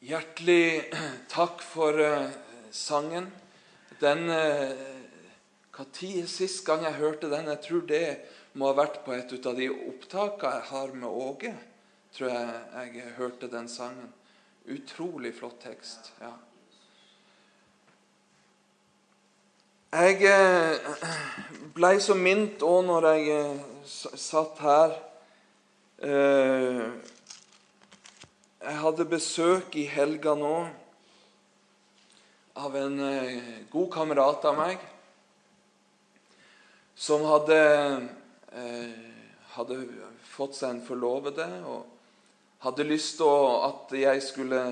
Hjertelig takk for uh, sangen. Den uh, sist gang jeg hørte den? Jeg tror det må ha vært på et av de opptakene jeg har med Åge. Tror jeg jeg hørte den sangen. Utrolig flott tekst. ja. Jeg uh, blei så minnet òg når jeg satt her jeg hadde besøk i helga nå av en eh, god kamerat av meg som hadde, eh, hadde fått seg en forlovede og hadde lyst til at jeg skulle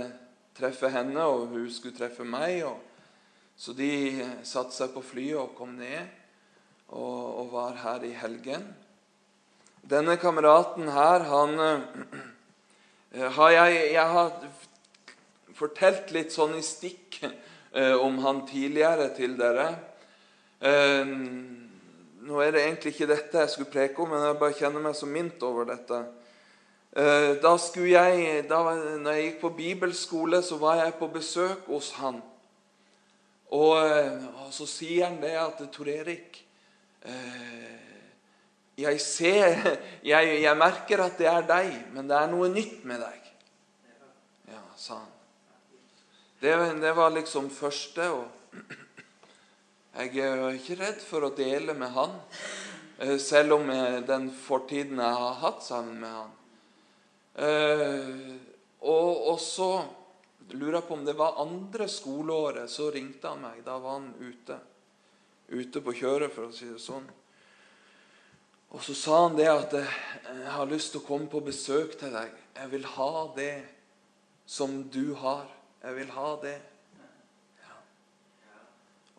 treffe henne, og hun skulle treffe meg. Så de satte seg på flyet og kom ned og, og var her i helgen. Denne kameraten her, han Eh, har jeg, jeg, har fortalt litt sånn i stikk eh, om han tidligere til dere. Eh, nå er det egentlig ikke dette jeg skulle preke om, men jeg bare kjenner meg så mint over dette. Eh, da skulle jeg, da når jeg gikk på bibelskole, så var jeg på besøk hos han. Og, eh, og så sier han det at Tor Erik eh, jeg ser jeg, jeg, merker at det er deg, men det er noe nytt med deg. Ja, sa han. Det, det var liksom første. og Jeg er ikke redd for å dele med han, eh, selv om den fortiden jeg har hatt sammen med han. Eh, og, og så lurer jeg på om det var andre skoleåret, så ringte han meg. Da var han ute. Ute på kjøret, for å si det sånn. Og så sa han det at eh, 'Jeg har lyst til å komme på besøk til deg. Jeg vil ha det som du har. Jeg vil ha det.' Ja.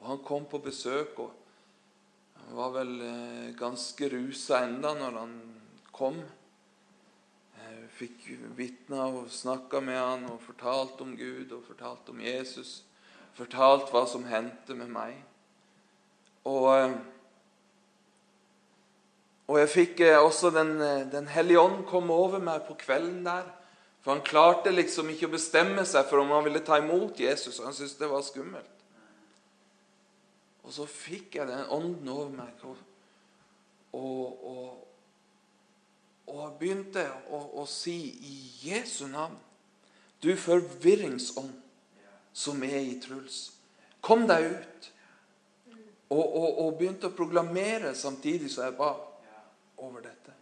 Og han kom på besøk, og han var vel eh, ganske rusa enda når han kom. Fikk vitna og snakka med han og fortalt om Gud og fortalt om Jesus. Fortalt hva som hendte med meg. Og eh, og jeg fikk eh, også Den, eh, den hellige ånd komme over meg på kvelden der. For han klarte liksom ikke å bestemme seg for om han ville ta imot Jesus. Han syntes det var skummelt. Og så fikk jeg den ånden over meg, og, og, og, og begynte å, å, si i Jesu navn Du forvirringsånd som er i Truls, kom deg ut. Og, og begynte å proklamere samtidig som jeg ba over dette.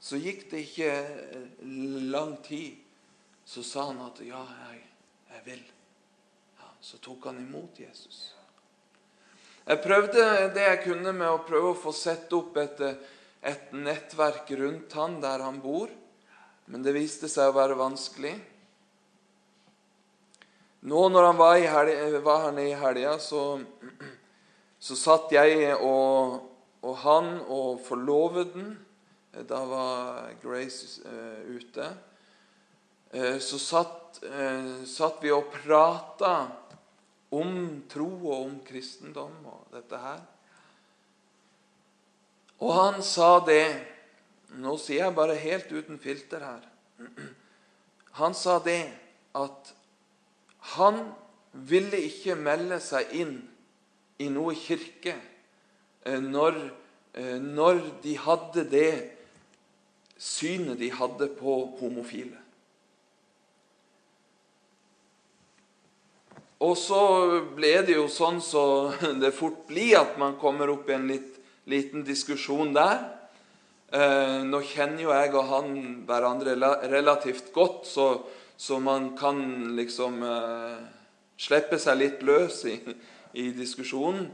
Så gikk det ikke eh, lang tid, så sa han at 'ja, jeg, jeg vil'. Ja, så tok han imot Jesus. Jeg prøvde det jeg kunne med å prøve å få sette opp et, et nettverk rundt han der han bor, men det viste seg å være vanskelig. Nå når han var, helg, var her nede i helga, så, så satt jeg og og han og forloveden eh, Da var Grace uh, ute. Uh, så satt, uh, satt, vi og prata om tro og om kristendom og dette her. Og han sa det Nå sier jeg bare helt uten filter her. Han sa det at han ville ikke melde seg inn i noe kirke når, eh, når de hadde det synet de hadde på homofile. Og så ble det jo sånn så det fort blir at man kommer opp i en litt, liten diskusjon der. Eh, nå kjenner jo jeg og han hverandre relativt godt, så, så man kan liksom eh, slippe seg litt løs i, i diskusjonen.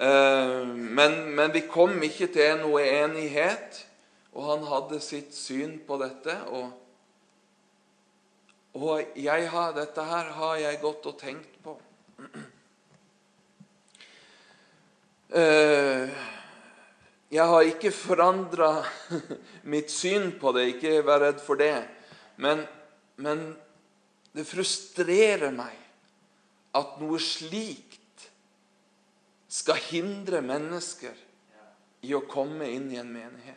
Eh, men, men, vi kom ikke til noe enighet, og han hadde sitt syn på dette. Og, og har, dette her har jeg gått og tenkt på. Eh, jeg har ikke forandra mitt syn på det, ikke vær redd for det. Men, men det frustrerer meg at noe slikt skal hindre mennesker i å komme inn i en menighet.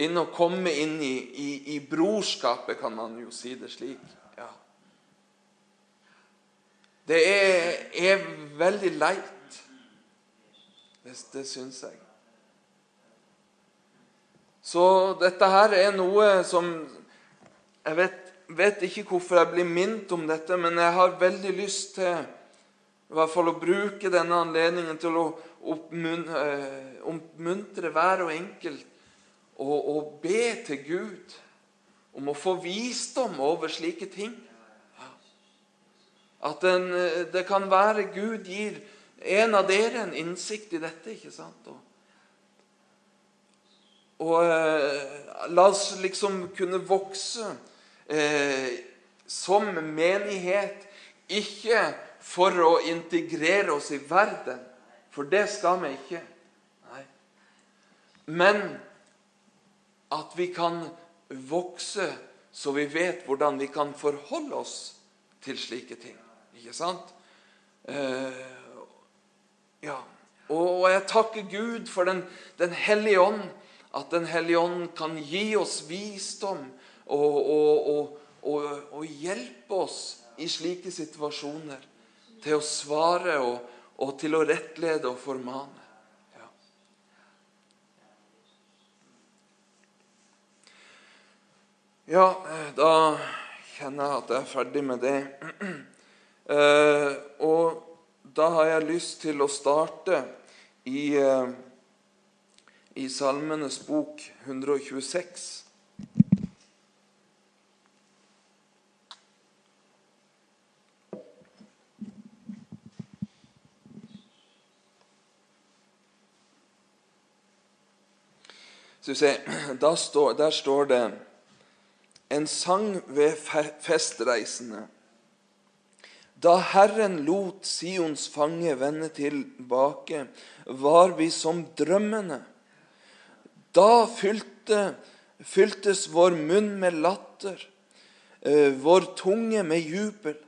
inn å komme inn i, i, i brorskapet, kan man jo si det slik. Ja. Det er, er veldig leit. Det, det syns jeg. Så dette her er noe som Jeg vet, vet, ikke hvorfor jeg blir minnet om dette, men jeg har veldig lyst til i hvert fall å bruke denne anledningen til å eh, oppmuntre hver og enkelt og, og be til Gud om å få visdom over slike ting. At den, eh, det kan være Gud gir en av dere en innsikt i dette. ikke sant? Og, og eh, la oss liksom kunne vokse eh, som menighet, ikke for å integrere oss i verden, for det skal vi ikke. Nei. Men at vi kan vokse så vi vet hvordan vi kan forholde oss til slike ting. Ikke sant? Uh, ja. Og, og, jeg takker Gud for Den, den hellige ånd. At Den hellige ånd kan gi oss visdom og, og, og, hjelpe oss i slike situasjoner til å svare og, til å rettlede og formane. Ja. ja, eh, da kjenner jeg at jeg er ferdig med det. Eh, og da har jeg lyst til å starte i, eh, i Salmenes bok 126. Se, står, der står det en sang ved festreisende. Da Herren lot Sions fange vende tilbake, var vi som drømmene. Da fylte, fyltes vår munn med latter, eh, vår tunge med jubel.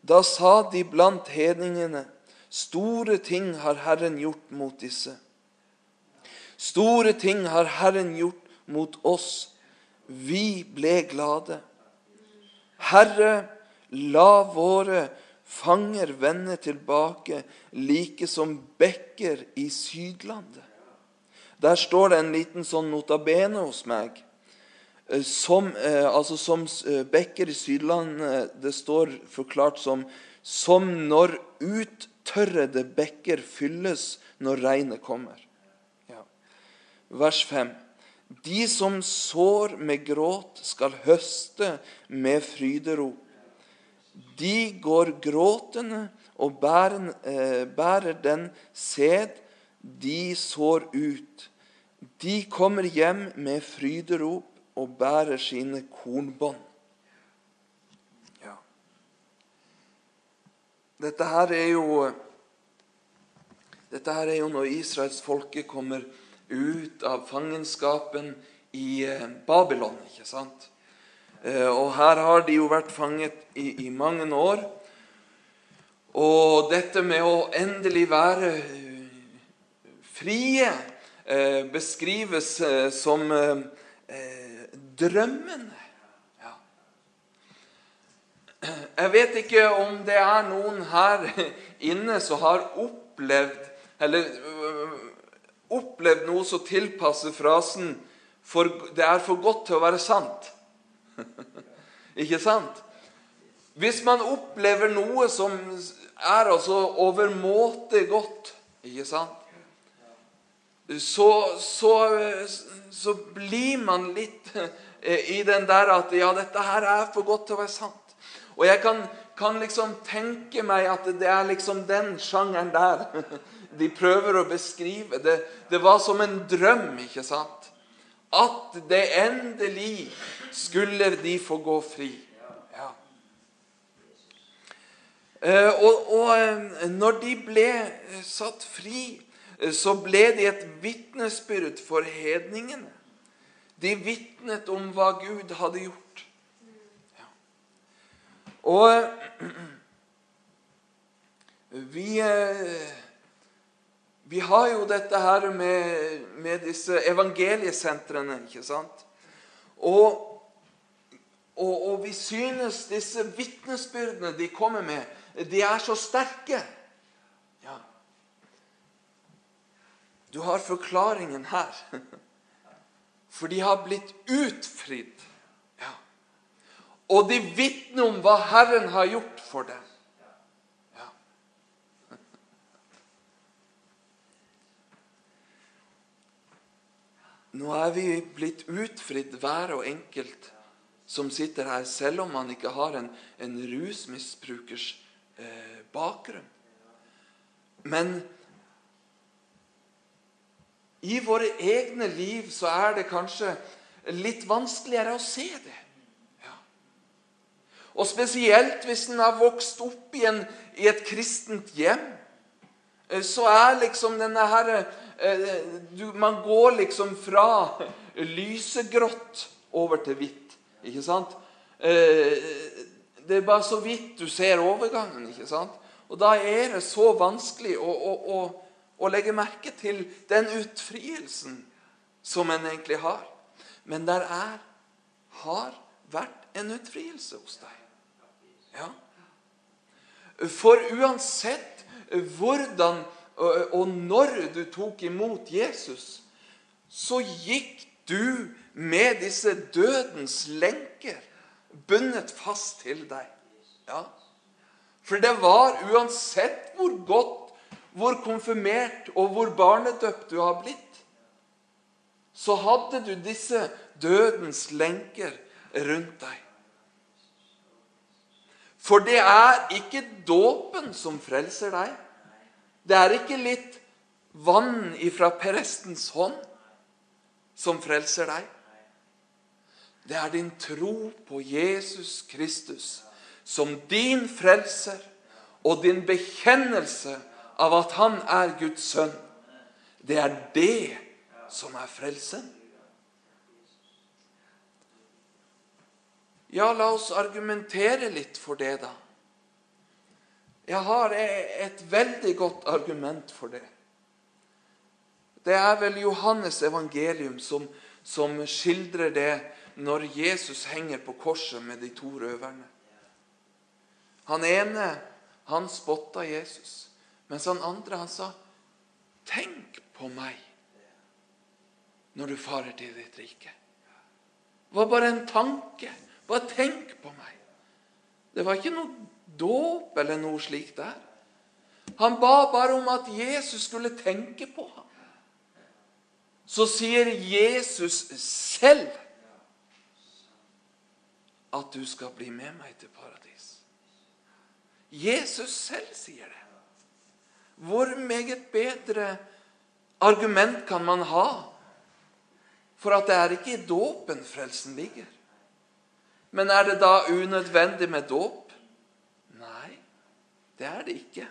Da sa de blant hedningene, store ting har Herren gjort mot disse. Store ting har Herren gjort mot oss. Vi ble glade. Herre, la våre fanger vende tilbake, like som bekker i Sydlandet. Der står det en liten sånn notabene hos meg. Eh, som, eh, altså som eh, bekker i Sydlandet Det står forklart som som når uttørrede bekker fylles når regnet kommer. Vers 5. De som sår med gråt, skal høste med fryderop. De går gråtende og bærer, eh, bærer den sæd de sår ut. De kommer hjem med fryderop og bærer sine kornbånd. Ja. Dette her er jo dette her er jo når israelsfolket kommer ut av fangenskapen i eh, Babylon. ikke sant? Eh, og her har de jo vært fanget i, i mange år. Og dette med å endelig være eh, frie beskrives som drømmene. Ja. Jeg vet ikke om det er noen her inne som har opplevd eller opplevd noe som tilpasser frasen for, 'det er for godt til å være sant'. Ikke sant? Hvis man opplever noe som er altså overmåte godt, ikke sant? Så, så, så blir man litt eh, i den der at ja, dette her er for godt til å være sant. Og jeg kan, kan liksom tenke meg at det er liksom den sjangeren der de prøver å beskrive. Det, det var som en drøm, ikke sant? At det endelig skulle de få gå fri. Ja. Eh, og, og, eh, når de ble eh, satt fri, så ble de et vitnesbyrd for hedningene. De vitnet om hva Gud hadde gjort. Ja. Og vi, vi Vi har jo dette her med, med disse evangeliesentrene, ikke sant? Og, og, og, vi synes disse vitnesbyrdene de kommer med, de er så sterke. Ja. Du har forklaringen her. For de har blitt utfridd. Ja. Og de vitner om hva Herren har gjort for dem. Nå er vi blitt utfridd, hver og enkelt som sitter her, selv om man ikke har en, en rusmisbrukers eh, bakgrunn. Men i våre egne liv så er det kanskje litt vanskeligere å se det. Ja. Og spesielt hvis en har vokst opp i, en, i et kristent hjem, eh, så er liksom denne herre du, Man går liksom fra lysegrått over til hvitt. Ikke sant? Eh, det er bare så vidt du ser overgangen. ikke sant? Og da er det så vanskelig å, å, å, å legge merke til den utfrielsen som en egentlig har. Men der er, har vært en utfrielse hos deg. Ja. For uansett hvordan og når du tok imot Jesus, så gikk du med disse dødens lenker bundet fast til deg. Ja. For det var uansett hvor godt, hvor konfirmert og hvor barnedøpt du har blitt, så hadde du disse dødens lenker rundt deg. For det er ikke dåpen som frelser deg. Det er ikke litt vann ifra prestens hånd som frelser deg. Det er din tro på Jesus Kristus som din frelser og din bekjennelse av at han er Guds sønn. Det er det som er frelsen. Ja, la oss argumentere litt for det, da. Jeg har et veldig godt argument for det. Det er vel Johannes' evangelium som, som skildrer det når Jesus henger på korset med de to røverne. Han ene han spotta Jesus, mens han andre han sa, 'Tenk på meg når du farer til ditt rike.' Det var bare en tanke. Bare tenk på meg. Det var ikke noe dåp eller noe slikt der. Han ba bare om at Jesus skulle tenke på ham. Så sier Jesus selv at du skal bli med meg til paradis. Jesus selv sier det. Hvor meget bedre argument kan man ha for at det er ikke i dåpen frelsen ligger? Men er det da unødvendig med dåp? Det er det ikke.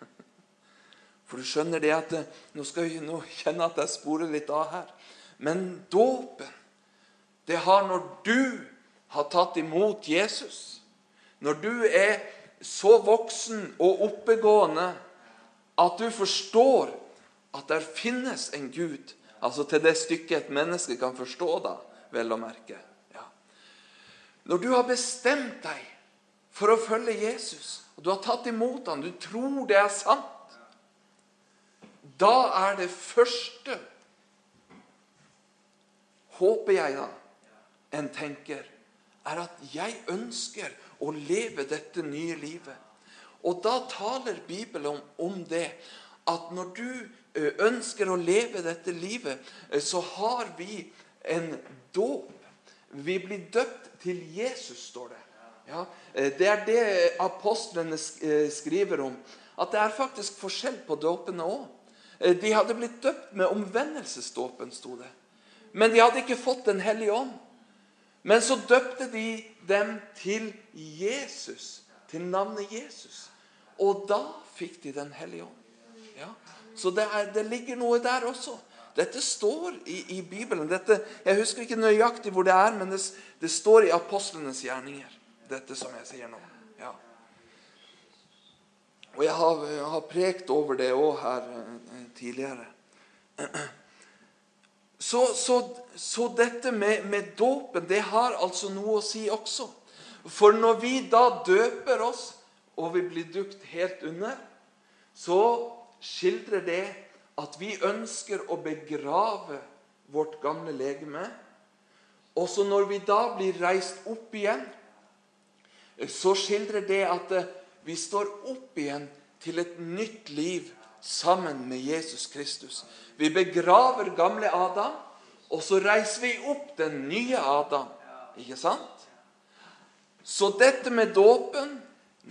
For du skjønner det at Nå skal jeg nå kjenne at jeg sporer litt av her. Men dåpen, det har når du har tatt imot Jesus, når du er så voksen og oppegående at du forstår at der finnes en Gud Altså til det stykket et menneske kan forstå, da, vel å merke. Ja. Når du har bestemt deg for å følge Jesus, og du har tatt imot ham, du tror det er sant, da er det første, håper jeg da, en tenker, er at jeg ønsker å leve dette nye livet. Og da taler Bibelen om, om det at når du ønsker å leve dette livet, så har vi en dåp. Vi blir døpt til Jesus, står det. Ja, eh, det er det apostlene eh, skriver om. At det er faktisk forskjell på dåpene òg. Eh, de hadde blitt døpt med omvendelsesdåpen, sto det. Men de hadde ikke fått Den hellige ånd. Men så døpte de dem til Jesus, til navnet Jesus. Og da fikk de Den hellige ånd. Ja. Så det, er, det, ligger noe der også. Dette står i, i Bibelen. Dette, jeg husker ikke nøyaktig hvor det er, men det, det står i apostlenes gjerninger dette som jeg sier nå. Ja. Og jeg har, har prekt over det òg her eh, tidligere. Så, så, så dette med, med dåpen, det har altså noe å si også. For når vi da døper oss, og vi blir dukt helt under, så skildrer det at vi ønsker å begrave vårt gamle legeme. Og så når vi da blir reist opp igjen, så skildrer det at eh, vi står opp igjen til et nytt liv sammen med Jesus Kristus. Vi begraver gamle Adam, og så reiser vi opp den nye Adam. Ikke sant? Så dette med dåpen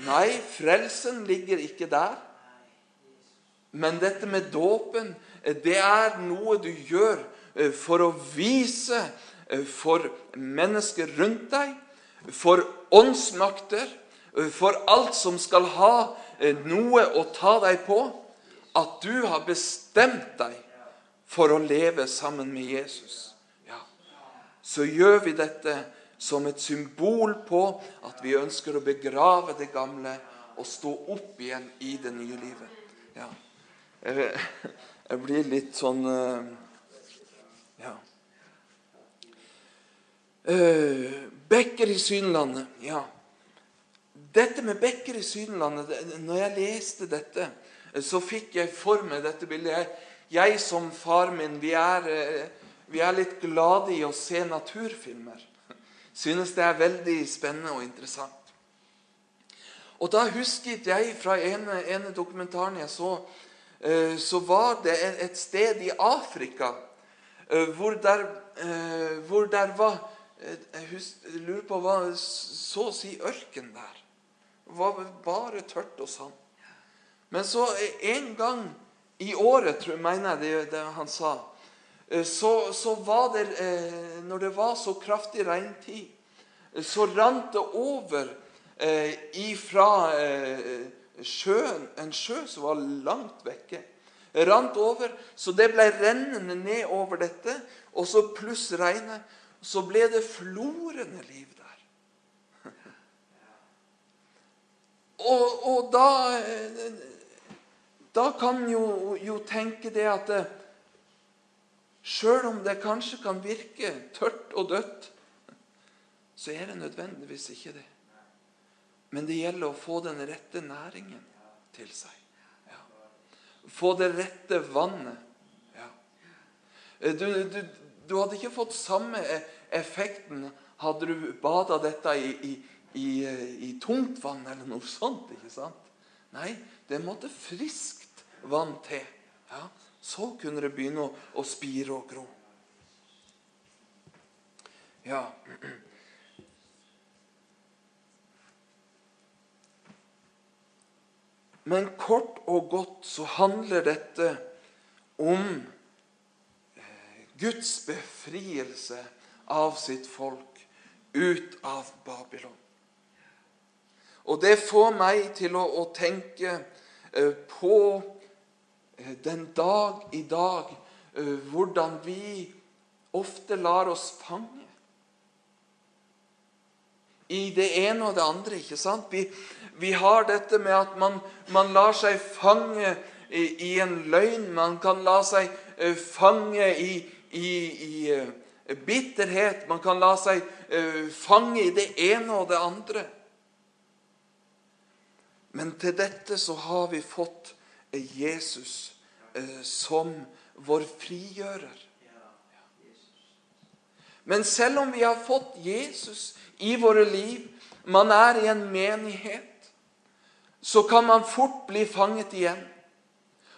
Nei, frelsen ligger ikke der. Men dette med dåpen, det er noe du gjør eh, for å vise eh, for mennesker rundt deg, for åndsmakter, eh, for alt som skal ha noe å ta deg på, at du har bestemt deg for å leve sammen med Jesus. Ja. Så gjør vi dette som et symbol på at vi ønsker å begrave det gamle og stå opp igjen i det nye livet. Ja. Jeg blir litt sånn eh, Ja. Eh, Bekker i Synlandet. Ja. Dette med Bekker i Synlandet Når jeg leste dette, så fikk jeg for meg dette bildet. Jeg, jeg som far min, vi er, eh, vi er litt glade i å se naturfilmer synes det er veldig spennende og interessant. Og da husket jeg fra ene, ene dokumentaren jeg så, eh, så var det et sted i Afrika eh, hvor der, eh, hvor der var Jeg lurer på hva Så å si ørken der. Det var bare tørt og sand. Men så en gang i året, tror mener jeg det, det han sa, Eh, så, så, var det eh, Når det var så kraftig regntid, eh, så rant det over ifra sjøen, en sjø som var langt vekke. Rant over, så det ble rennende ned over dette. Og så pluss regnet. Så ble det florende liv der. Og, og da Da kan jo, jo tenke det at Sjøl om det kanskje kan virke tørt og dødt, så er det nødvendigvis ikke det. Men det gjelder å få den rette næringen til seg. Ja. Få det rette vannet. Ja. Du, du, du, hadde ikke fått samme e, effekten hadde du bada dette i, i, i, i tungt vann eller noe sånt. ikke sant? Nei, det måtte friskt vann til. Ja. Så kunne det begynne å, å spire og gro. Ja Men kort og godt så handler dette om Guds befrielse av sitt folk ut av Babylon. Og det får meg til å, å tenke eh, på Eh, den dag i dag eh, hvordan vi ofte lar oss fange i det ene og det andre. ikke sant? Vi, vi har dette med at man, man lar seg fange i, i, en løgn. Man kan la seg fange i, i, i uh, bitterhet. Man kan la seg uh, fange i det ene og det andre. Men til dette så har vi fått Jesus eh, som vår frigjører. Men selv om vi har fått Jesus i våre liv, man er i en menighet, så kan man fort bli fanget igjen.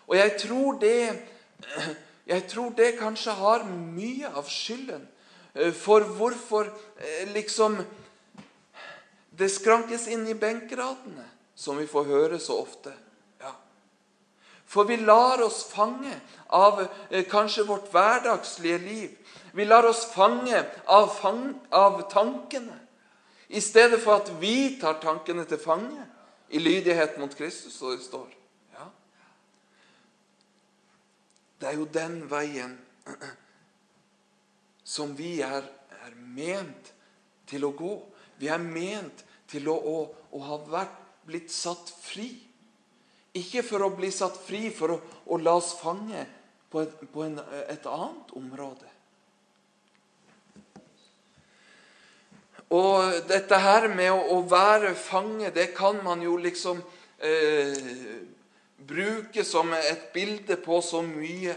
Og jeg tror det, jeg tror det kanskje har mye av skylden eh, for hvorfor eh, liksom det skrankes inn i benkeradene, som vi får høre så ofte. For vi lar oss fange av eh, kanskje vårt hverdagslige liv. Vi lar oss fange av, fang, av tankene, i stedet for at vi tar tankene til fange i lydighet mot Kristus, som det står. Ja. Det er jo den veien som vi er, er ment til å gå. Vi er ment til å, å, å ha vært, blitt satt fri Ikke for å bli satt fri, for å, å la oss fange på, et, på en, et annet område. Og dette her med å, å være fange, det kan man jo liksom eh, bruke som et bilde på så mye.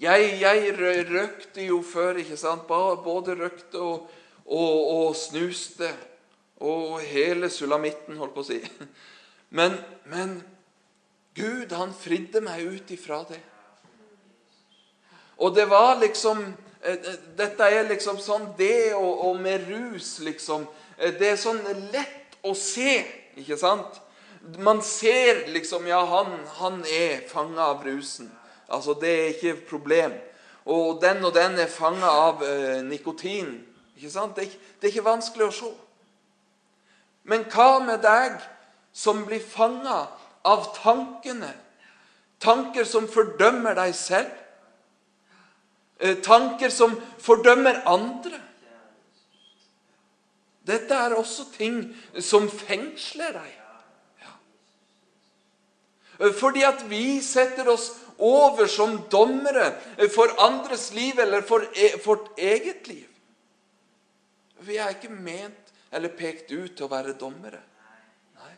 Jeg, jeg røkte jo før, ikke sant? Både røkte og, og, og snuste. Og hele sulamitten, holdt på å si. Men, men Gud, han fridde meg ut ifra det. Og det var liksom Eh, eh, dette er liksom sånn det og, og med rus, liksom. Eh, det er sånn lett å se, ikke sant? Man ser liksom Ja, han, han er fanga av rusen. Altså, det er ikke et problem. Og den og den er fanga av eh, nikotin. Ikke sant? Det er, det er ikke vanskelig å se. Men hva med deg som blir fanga av tankene? Tanker som fordømmer deg selv? Eh, tanker som fordømmer andre. Dette er også ting som fengsler deg. Eh, fordi at vi setter oss over som dommere for andres liv eller for e-, vårt eget liv. Vi er ikke ment eller pekt ut til å være dommere. Nei.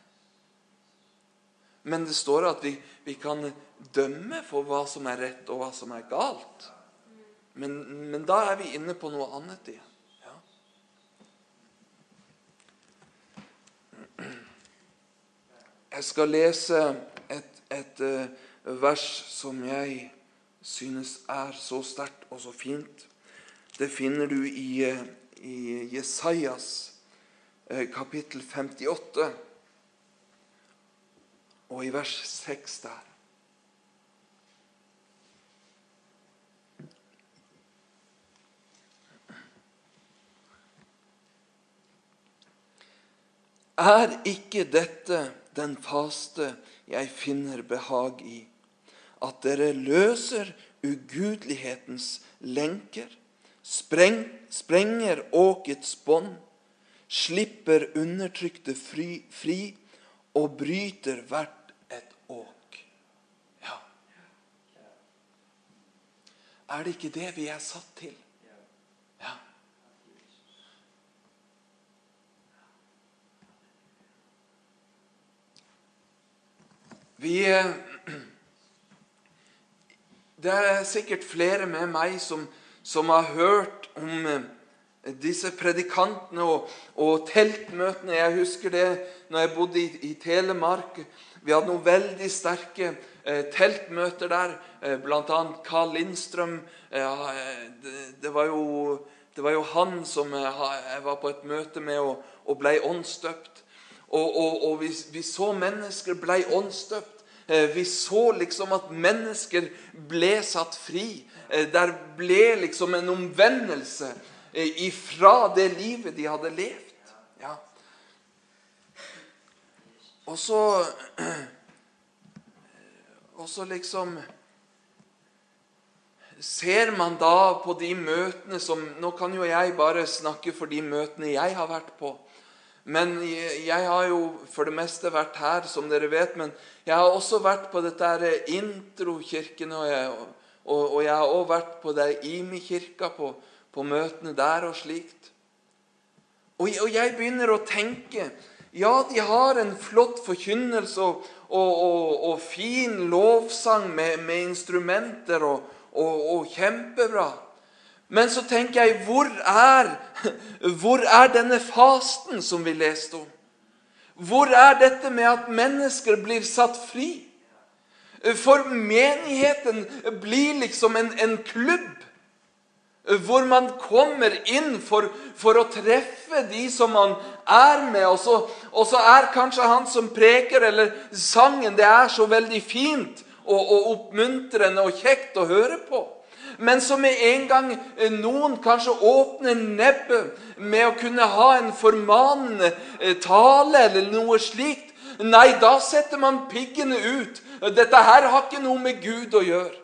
Men det står at vi, vi kan dømme for hva som er rett, og hva som er galt. Men, men, da er vi inne på noe annet igjen. Ja. Jeg skal lese et, uh, vers som jeg synes er så sterkt og så fint. Det finner du i, uh, i Jesajas uh, kapittel 58 og i vers 6 der. Er ikke dette den faste jeg finner behag i? At dere løser ugudelighetens lenker, spreng, sprenger åkets bånd, slipper undertrykte fri, fri og bryter hvert et åk. Ja. Er det ikke det vi er satt til? Vi eh, Det er sikkert flere med meg som, som har hørt om eh, disse predikantene og, og, teltmøtene. Jeg husker det når jeg bodde i, i Telemark. Vi hadde noen veldig sterke eh, teltmøter der. Eh, Bl.a. Carl Lindstrøm. Eh, det, det, var jo, det, var jo, han som eh, jeg var på et møte med og, og ble åndsdøpt. Og, og, og vi, vi, så mennesker ble åndsdøpt. Eh, vi så liksom at mennesker ble satt fri. Eh, der ble liksom en omvendelse eh, ifra det livet de hadde levd. Ja. Og så Og så liksom Ser man da på de møtene som Nå kan jo jeg bare snakke for de møtene jeg har vært på. Men jeg har jo for det meste vært her, som dere vet. Men jeg har også vært på dette introkirken, og, jeg, og, og jeg har også vært på det Imi-kirka, på, på, møtene der og slikt. Og, og, jeg begynner å tenke Ja, de har en flott forkynnelse og fin lovsang med, med instrumenter og kjempebra. Men så tenker jeg hvor er, hvor er denne fasten som vi leste om? Hvor er dette med at mennesker blir satt fri? For menigheten blir liksom en, en klubb hvor man kommer inn for, for, å treffe de som man er med. Og så, og så, er kanskje han som preker, eller sangen, det er så veldig fint og, og oppmuntrende og kjekt å høre på. Men så med en gang eh, noen kanskje åpner nebbet med å kunne ha en formanende eh, tale eller noe slikt, nei, da setter man piggene ut. Dette her har ikke noe med Gud å gjøre.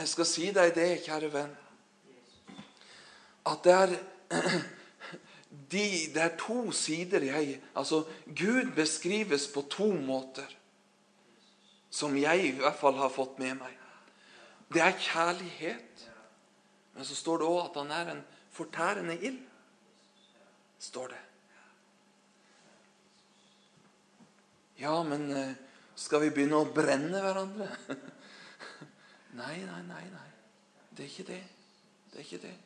Jeg skal si deg det, kjære venn, at det er de, det er to sider jeg Altså, Gud beskrives på to måter. Som jeg i hvert fall har fått med meg. Det er kjærlighet. Men så står det òg at han er en fortærende ild. Står det. Ja, men eh, skal vi begynne å brenne hverandre? Nei, nei, nei. nei. Det er ikke det. Det er ikke det.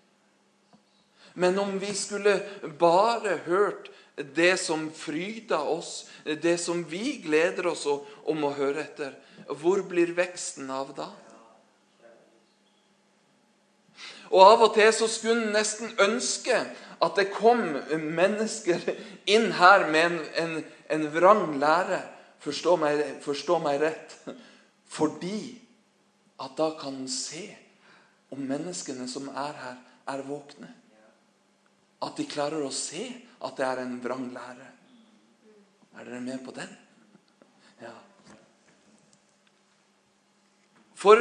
Men om vi skulle bare hørt det som fryder oss, det som vi gleder oss om å høre etter, hvor blir veksten av da? Og Av og til så skulle en nesten ønske at det kom mennesker inn her med en, en, en vrang lære. Forstå meg, forstå meg rett. Fordi at da kan en se om menneskene som er her, er våkne. At de klarer å se at det er en vrang lære. Er dere med på den? Ja. For,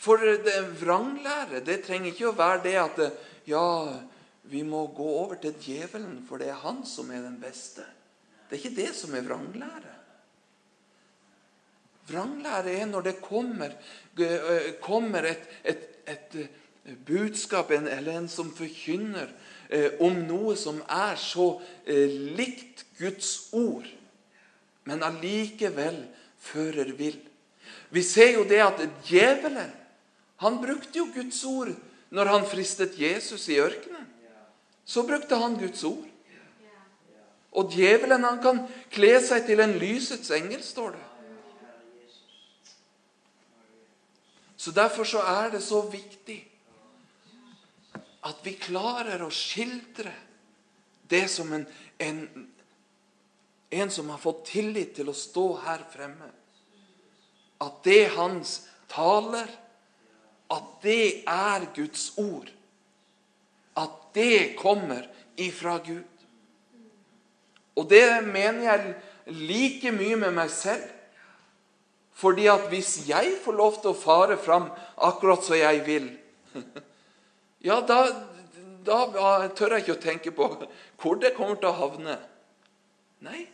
for vranglære, det trenger ikke å være det at ja, vi må gå over til djevelen, for det er han som er den beste. Det er ikke det som er vranglære. Vranglære er når det kommer, eh, kommer et, et, et, budskap eller en som forkynner eh, om noe som er så eh, likt Guds ord, men allikevel fører vill. Vi ser jo det at djevelen han brukte jo Guds ord når han fristet Jesus i ørkenen. Så brukte han Guds ord. Og djevelen han kan kle seg til en lysets engel, står det. Så Derfor så er det så viktig at vi klarer å skildre det som en, en, en som har fått tillit til å stå her fremme. At det hans taler, at det er Guds ord. At det kommer ifra Gud. Og det mener jeg like mye med meg selv. Fordi at hvis jeg får lov til å fare fram akkurat som jeg vil Ja, da, da tør jeg ikke å tenke på hvor det kommer til å havne. Nei,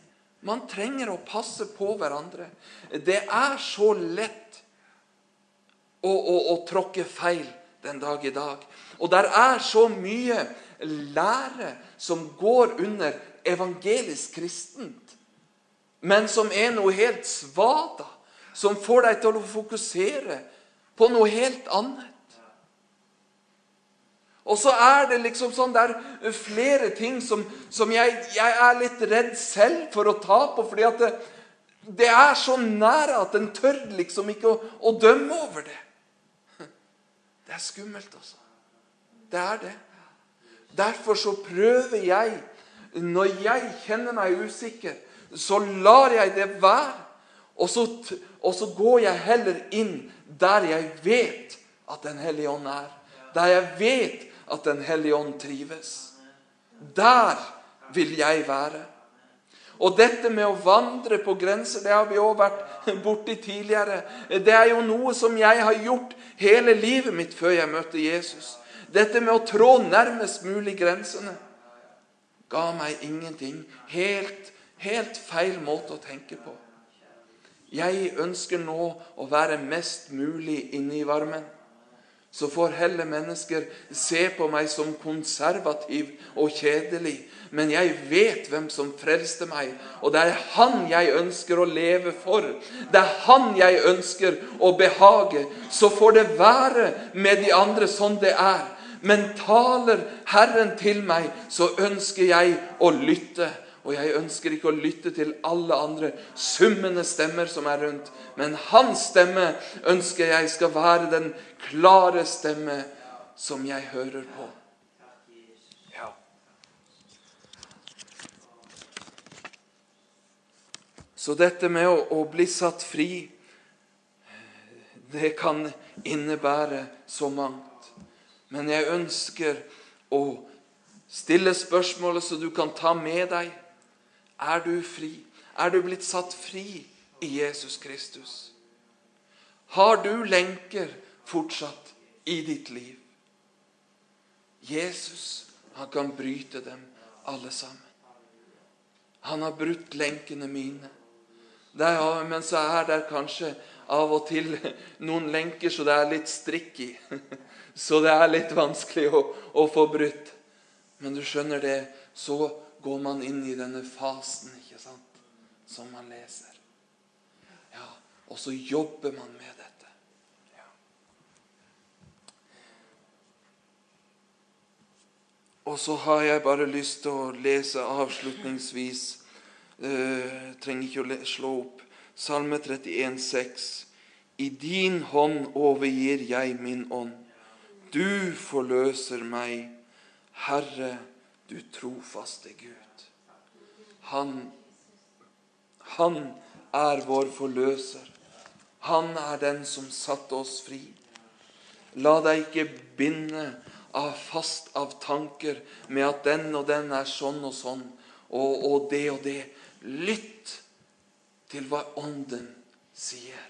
man trenger å passe på hverandre. Det er så lett å, å, å tråkke feil den dag i dag. Og der er så mye lære som går under evangelisk kristent, men som er noe helt svada, som får deg til å fokusere på noe helt annet. Og så er det liksom sånn der flere ting som, som jeg, jeg, er litt redd selv for å ta på. fordi at det, det er så nære at en tør liksom ikke å, å, dømme over det. Det er skummelt, altså. Det er det. Derfor så prøver jeg Når jeg kjenner meg usikker, så lar jeg det være. Og så, og så går jeg heller inn der jeg vet at Den hellige ånd er. Der jeg vet at Den hellige ånd trives. Der vil jeg være. Og dette med å vandre på grenser, det har vi òg vært borti tidligere. Det er jo noe som jeg har gjort hele livet mitt før jeg møtte Jesus. Dette med å trå nærmest mulig grensene ga meg ingenting. Helt, helt feil måte å tenke på. Jeg ønsker nå å være mest mulig inne i varmen så får heller mennesker se på meg som konservativ og kjedelig. Men jeg vet hvem som frelste meg, og det er Han jeg ønsker å leve for. Det er Han jeg ønsker å behage. Så får det være med de andre sånn det er. Men taler Herren til meg, så ønsker jeg å lytte. Og jeg ønsker ikke å lytte til alle andre summende stemmer som er rundt. Men hans stemme ønsker jeg skal være den klare stemme som jeg hører på. Ja. Så dette med å, å bli satt fri, det kan innebære så mangt. Men jeg ønsker å stille spørsmålet så du kan ta med deg er du fri? Er du blitt satt fri i Jesus Kristus? Har du lenker fortsatt i ditt liv? Jesus, Han kan bryte dem alle sammen. Han har brutt lenkene mine. Der, men så er det kanskje av og til noen lenker så det er litt strikk i. Så det er litt vanskelig å, å få brutt. Men du skjønner det, så går man inn i denne fasen ikke sant, som man leser. Ja, Og så jobber man med dette. Ja. Og så har jeg bare lyst til å lese avslutningsvis uh, Trenger ikke å slå opp. Salme 31, 31,6. I din hånd overgir jeg min ånd. Du forløser meg, Herre, du trofaste Gud. Han, han er vår forløser. Han er den som satte oss fri. La deg ikke binde av fast av tanker med at den og den er sånn og sånn, og, og det og det. Lytt til hva Ånden sier.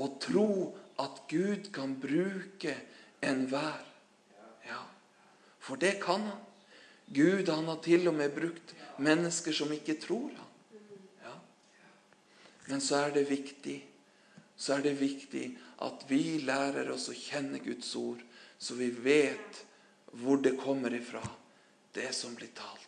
Og tro at Gud kan bruke enhver. Ja, for det kan han. Gud han har til og med brukt mennesker som ikke tror han. Ja. Men så er det viktig så er det viktig at vi lærer oss å kjenne Guds ord, så vi vet hvor det kommer ifra, det som blir talt.